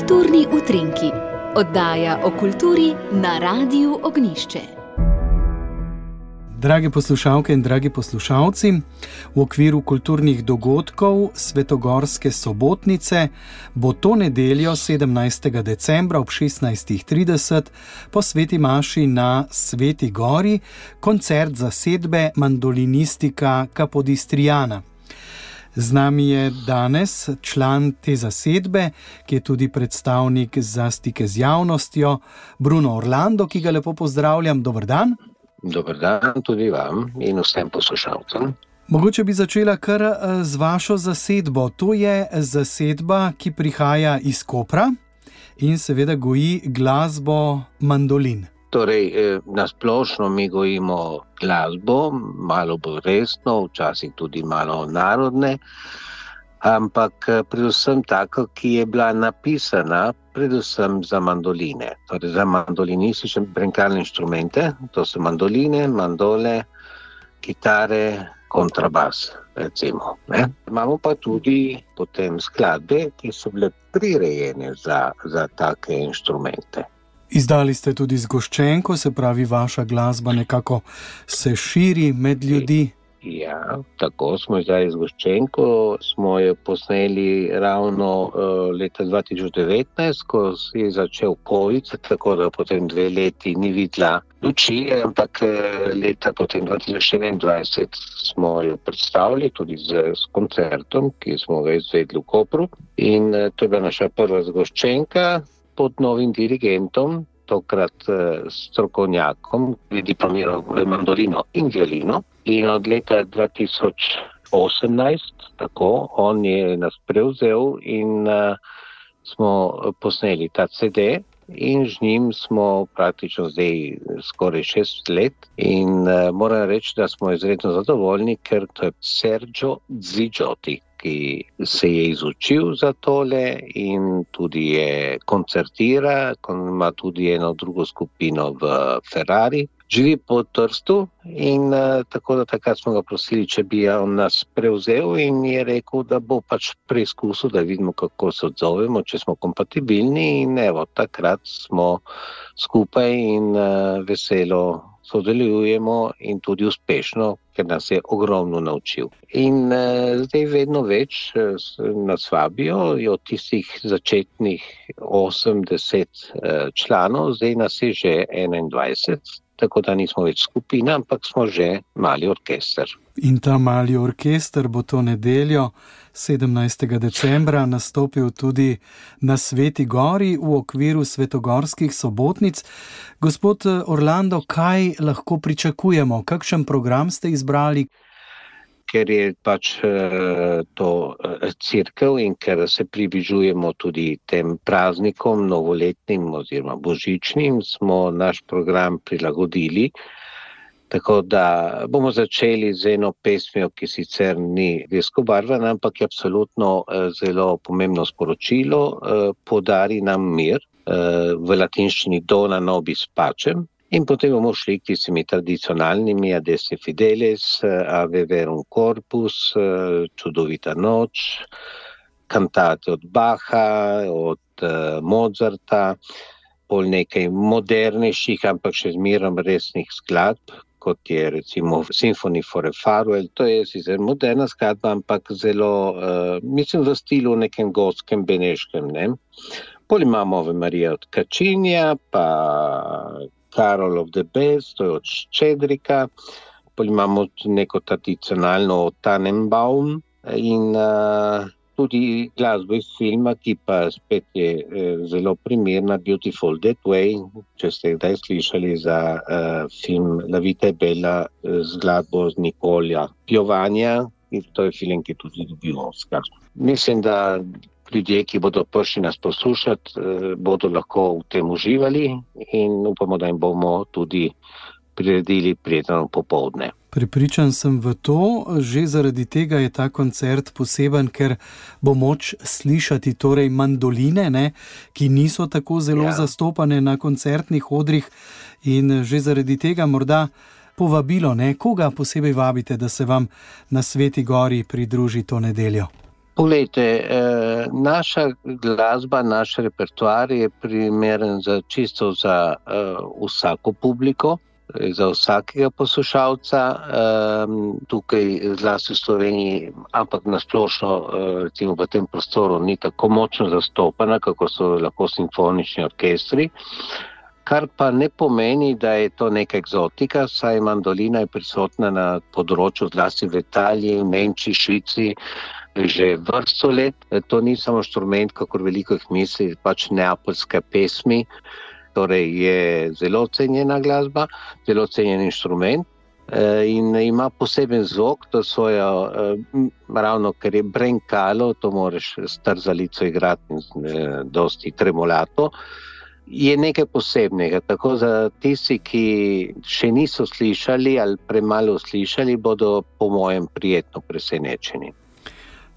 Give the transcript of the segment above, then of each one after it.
Kulturni utrinki, oddaja o kulturi na Radiu Ognišče. Drage poslušalke in dragi poslušalci, v okviru kulturnih dogodkov Svetogorske sobotnice bo to nedeljo 17. decembra ob 16.30 po Sveti Maši na Sveti Gori koncert za sedbe mandolinistika Kapodistrijana. Z nami je danes član te zasedbe, ki je tudi predstavnik za stike z javnostjo, Bruno Orlando, ki ga lepo pozdravljam. Dobr dan. Dobr dan tudi vam in vsem poslušalcem. Mogoče bi začela kar eh, z vašo zasedbo. To je zasedba, ki prihaja iz Kopra in seveda goji glasbo mandolin. Torej, eh, na splošno mi gojimo glasbo, malo bolj resno, včasih tudi malo narodne, ampak eh, predvsem tako, ki je bila napisana predvsem za mandoline, torej za mandolinistične brenkalne inštrumente, to so mandoline, mandole, kitare, kontrabas. Recimo, Imamo pa tudi skladbe, ki so bile prirejene za, za take inštrumente. Izdali ste tudi zgoščenko, se pravi, vaša glasba nekako se širi med ljudi. Ja, tako smo zdaj zgoščenko. Smo jo posneli ravno uh, leta 2019, ko si začel COVID, tako da potem dve leti ni videla luči, ampak eh, leta 2021 smo jo predstavili tudi z, z koncertom, ki smo ga izvedli v Kopru. In uh, to je bila naša prva zgoščenka pod novim dirigentom, tokrat eh, strokovnjakom, ki je diplomiral v mandolino in violino. In od leta 2018, tako, on je nas prevzel in uh, smo posneli ta CD. In z njim smo praktično zdaj skoraj šest let. In uh, moram reči, da smo izredno zadovoljni, ker to je Sergio Zigioti, ki se je izučil za tole in tudi je koncertira, ima tudi eno drugo skupino v Ferrari. Živi po Trstu in uh, tako da takrat smo ga prosili, če bi on nas prevzel in je rekel, da bo pač preizkusil, da vidimo, kako se odzovemo, če smo kompatibilni. In evo, takrat smo skupaj in uh, veselo sodelujemo in tudi uspešno, ker nas je ogromno naučil. In uh, zdaj vedno več uh, nas vabijo, od tistih začetnih 80 uh, članov, zdaj nas je že 21 tako da nismo več skupina, ampak smo že mali orkester. In ta mali orkester bo to nedeljo, 17. decembra, nastopil tudi na Sveti Gori v okviru Svetogorskih sobotnic. Gospod Orlando, kaj lahko pričakujemo, kakšen program ste izbrali? Ker je pač eh, to eh, crkv in ker se približujemo tudi tem praznikom, novoletnim oziroma božičnim, smo naš program prilagodili. Tako da bomo začeli z eno pesmijo, ki sicer ni vesko barvena, ampak je absolutno eh, zelo pomembno sporočilo. Podari nam mir v latinščini Dona Nobis Pacem, In potem bomo šli k tistimi tradicionalnimi, Adesi Fidelis, Ave Verum Corpus, Čudovita noč, kantate od Baha, od Mozarta, pol nekaj modernejših, ampak še zmerom resnih skladb, kot je recimo Symphony for a Farewell. To je sicer moderna skladba, ampak zelo, mislim, v stilu nekem gotskem, beneškem. Ne? Pol imamo Ave Marija od Kačinja, pa Karol of the Best, to je od Ščedrika, potem imamo neko tradicionalno Tannenbaum in uh, tudi glasbo iz filma, ki pa spet je uh, zelo primerna, Beautiful Dead Way, če ste kdaj slišali za uh, film La Vita je Bella z glasbo z Nikolja Pjovanja in to je film, ki tudi dobil Oscar. Mislim, da ljudje, ki bodo prišli nas poslušati, eh, bodo lahko v tem uživali in upamo, da jim bomo tudi priredili prijetno popovdne. Pripričan sem v to, že zaradi tega je ta koncert poseben, ker bo moč slišati torej mandoline, ne, ki niso tako zelo ja. zastopane na koncertnih odrih, in že zaradi tega morda povabilo, ne, koga posebej vabite, da se vam na Sveti Gori pridruži to nedeljo. Poglejte, eh, naša glasba, naš repertoar je primeren za čisto za eh, vsako publiko. Za vsakega poslušalca, tukaj zlasti v Sloveniji, ampak nasplošno v tem prostoru, ni tako močno zastopana, kot so lahko simfonični orkestri. Kar pa ne pomeni, da je to neka eksotika, saj mandolina je prisotna na področju, zlasti v Italiji, v Nemčiji, Švici, že vrsto let. To ni samo inštrument, kako veliko jih misli, pač neapolske pesmi. Torej je zelo cenjena glasba, zelo cenjen inštrument. Eh, in ima poseben zvok, to svojo, eh, ravno ker je brenkalo, to moraš strzalico igrati, eh, dosti tremolato. Je nekaj posebnega. Tako za tisti, ki še niso slišali ali premalo slišali, bodo, po mojem, prijetno presenečeni.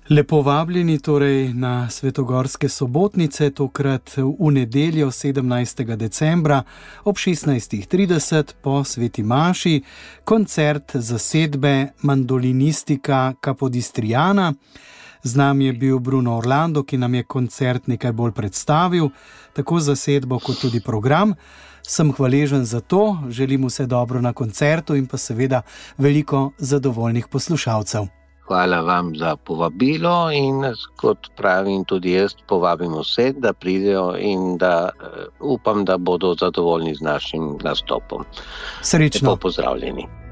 Lepo vabljeni torej na Svetogorske sobotnice, tokrat v nedeljo 17. decembra ob 16.30 po Sveti Maši, koncert zasedbe mandolinistika Kapodistrijana. Z nami je bil Bruno Orlando, ki nam je koncert nekaj bolj predstavil, tako zasedbo kot tudi program. Sem hvaležen za to, želim vse dobro na koncertu in pa seveda veliko zadovoljnih poslušalcev. Hvala vam za povabilo in kot pravim tudi jaz, povabim vse, da pridejo in da uh, upam, da bodo zadovoljni z našim nastopom. Srečno. Lepo pozdravljeni.